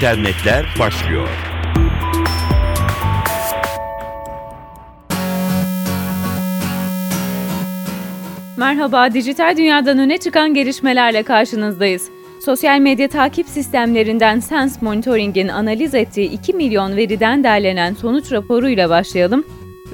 internetler başlıyor. Merhaba, dijital dünyadan öne çıkan gelişmelerle karşınızdayız. Sosyal medya takip sistemlerinden Sense Monitoring'in analiz ettiği 2 milyon veriden derlenen sonuç raporuyla başlayalım.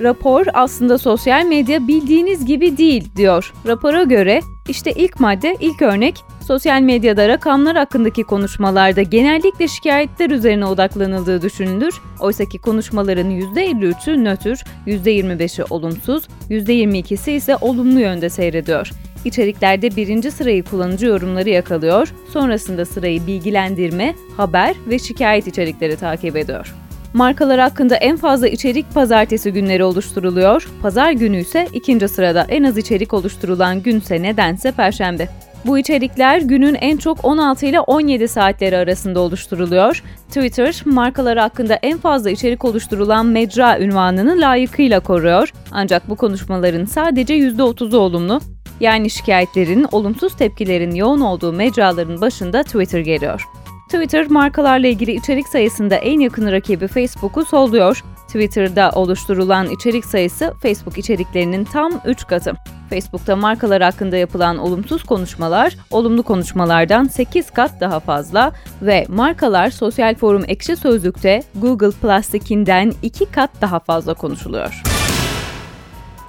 Rapor aslında sosyal medya bildiğiniz gibi değil diyor. Rapora göre işte ilk madde, ilk örnek sosyal medyada rakamlar hakkındaki konuşmalarda genellikle şikayetler üzerine odaklanıldığı düşünülür. Oysaki konuşmaların %53'ü nötr, %25'i olumsuz, %22'si ise olumlu yönde seyrediyor. İçeriklerde birinci sırayı kullanıcı yorumları yakalıyor, sonrasında sırayı bilgilendirme, haber ve şikayet içerikleri takip ediyor. Markalar hakkında en fazla içerik pazartesi günleri oluşturuluyor. Pazar günü ise ikinci sırada en az içerik oluşturulan günse nedense perşembe. Bu içerikler günün en çok 16 ile 17 saatleri arasında oluşturuluyor. Twitter, markalar hakkında en fazla içerik oluşturulan mecra ünvanını layıkıyla koruyor. Ancak bu konuşmaların sadece %30'u olumlu. Yani şikayetlerin, olumsuz tepkilerin yoğun olduğu mecraların başında Twitter geliyor. Twitter markalarla ilgili içerik sayısında en yakın rakibi Facebook'u solluyor. Twitter'da oluşturulan içerik sayısı Facebook içeriklerinin tam 3 katı. Facebook'ta markalar hakkında yapılan olumsuz konuşmalar, olumlu konuşmalardan 8 kat daha fazla ve markalar sosyal forum ekşi sözlükte Google Plastic'inden 2 kat daha fazla konuşuluyor.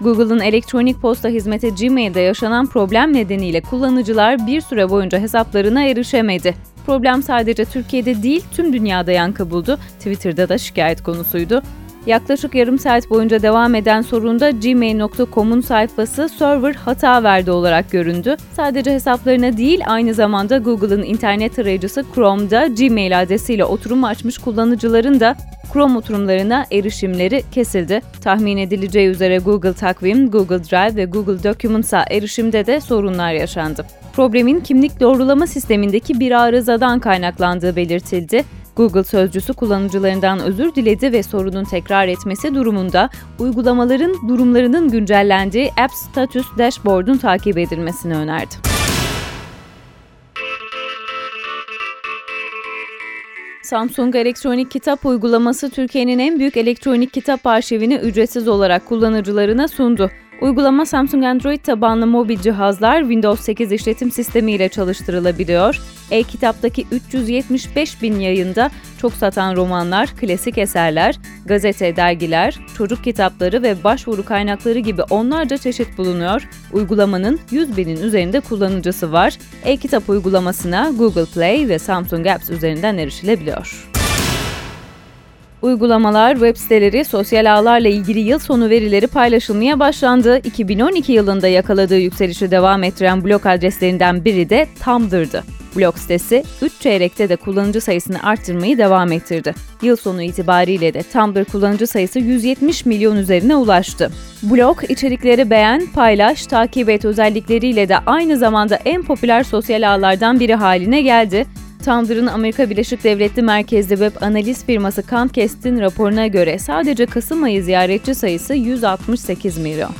Google'ın elektronik posta hizmeti Gmail'de yaşanan problem nedeniyle kullanıcılar bir süre boyunca hesaplarına erişemedi. Problem sadece Türkiye'de değil tüm dünyada yankı buldu. Twitter'da da şikayet konusuydu. Yaklaşık yarım saat boyunca devam eden sorunda gmail.com'un sayfası server hata verdi olarak göründü. Sadece hesaplarına değil aynı zamanda Google'ın internet tarayıcısı Chrome'da Gmail adresiyle oturum açmış kullanıcıların da Chrome oturumlarına erişimleri kesildi. Tahmin edileceği üzere Google Takvim, Google Drive ve Google Documents'a erişimde de sorunlar yaşandı. Problemin kimlik doğrulama sistemindeki bir arızadan kaynaklandığı belirtildi. Google sözcüsü kullanıcılarından özür diledi ve sorunun tekrar etmesi durumunda uygulamaların durumlarının güncellendiği App Status Dashboard'un takip edilmesini önerdi. Samsung elektronik kitap uygulaması Türkiye'nin en büyük elektronik kitap arşivini ücretsiz olarak kullanıcılarına sundu. Uygulama Samsung Android tabanlı mobil cihazlar Windows 8 işletim sistemi ile çalıştırılabiliyor. E-kitaptaki 375 bin yayında çok satan romanlar, klasik eserler, gazete, dergiler, çocuk kitapları ve başvuru kaynakları gibi onlarca çeşit bulunuyor. Uygulamanın 100 binin üzerinde kullanıcısı var. E-kitap uygulamasına Google Play ve Samsung Apps üzerinden erişilebiliyor. Uygulamalar, web siteleri, sosyal ağlarla ilgili yıl sonu verileri paylaşılmaya başlandı. 2012 yılında yakaladığı yükselişi devam ettiren blog adreslerinden biri de Tumblr'dı. Blog sitesi 3 çeyrekte de kullanıcı sayısını arttırmayı devam ettirdi. Yıl sonu itibariyle de Tumblr kullanıcı sayısı 170 milyon üzerine ulaştı. Blog, içerikleri beğen, paylaş, takip et özellikleriyle de aynı zamanda en popüler sosyal ağlardan biri haline geldi. Tumblr'ın Amerika Birleşik Devletleri merkezli web analiz firması Comcast'in raporuna göre sadece Kasım ayı ziyaretçi sayısı 168 milyon.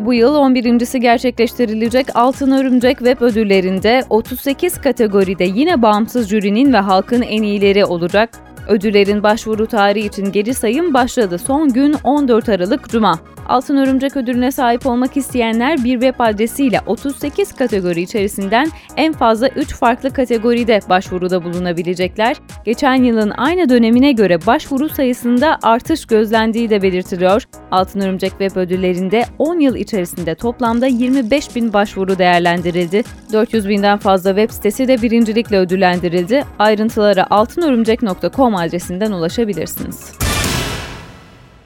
Bu yıl 11.si gerçekleştirilecek Altın Örümcek Web ödüllerinde 38 kategoride yine bağımsız jürinin ve halkın en iyileri olacak. Ödüllerin başvuru tarihi için geri sayım başladı. Son gün 14 Aralık Cuma. Altın Örümcek ödülüne sahip olmak isteyenler bir web adresiyle 38 kategori içerisinden en fazla 3 farklı kategoride başvuruda bulunabilecekler. Geçen yılın aynı dönemine göre başvuru sayısında artış gözlendiği de belirtiliyor. Altın Örümcek Web ödüllerinde 10 yıl içerisinde toplamda 25 bin başvuru değerlendirildi. 400 binden fazla web sitesi de birincilikle ödüllendirildi. Ayrıntılara altınörümcek.com adresinden ulaşabilirsiniz.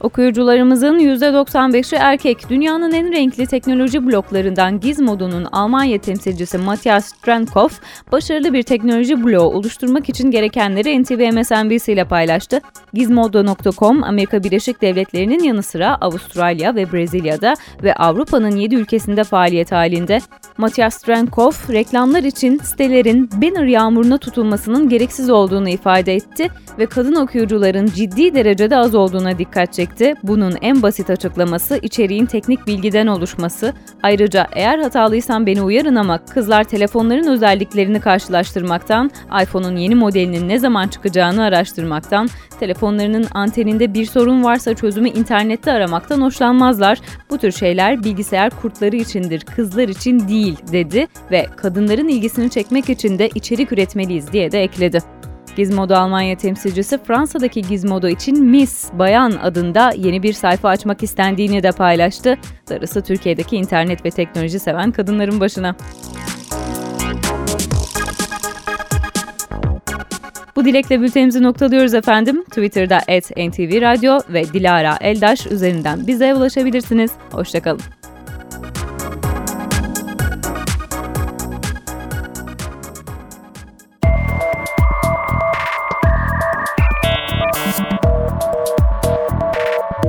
Okuyucularımızın %95'i erkek. Dünyanın en renkli teknoloji bloklarından Gizmodo'nun Almanya temsilcisi Matthias Strankopf, başarılı bir teknoloji bloğu oluşturmak için gerekenleri NTV MSNBC ile paylaştı. Gizmodo.com, Amerika Birleşik Devletleri'nin yanı sıra Avustralya ve Brezilya'da ve Avrupa'nın 7 ülkesinde faaliyet halinde. Matthias Strankopf, reklamlar için sitelerin banner yağmuruna tutulmasının gereksiz olduğunu ifade etti ve kadın okuyucuların ciddi derecede az olduğuna dikkat çekti. Bunun en basit açıklaması içeriğin teknik bilgiden oluşması. Ayrıca eğer hatalıysam beni uyarın ama kızlar telefonların özelliklerini karşılaştırmaktan, iPhone'un yeni modelinin ne zaman çıkacağını araştırmaktan, telefonlarının anteninde bir sorun varsa çözümü internette aramaktan hoşlanmazlar. Bu tür şeyler bilgisayar kurtları içindir, kızlar için değil dedi ve kadınların ilgisini çekmek için de içerik üretmeliyiz diye de ekledi. Gizmodo Almanya temsilcisi Fransa'daki Gizmodo için Miss Bayan adında yeni bir sayfa açmak istendiğini de paylaştı. Darısı Türkiye'deki internet ve teknoloji seven kadınların başına. Bu dilekle bültenimizi noktalıyoruz efendim. Twitter'da @ntvradio ve Dilara Eldaş üzerinden bize ulaşabilirsiniz. Hoşçakalın.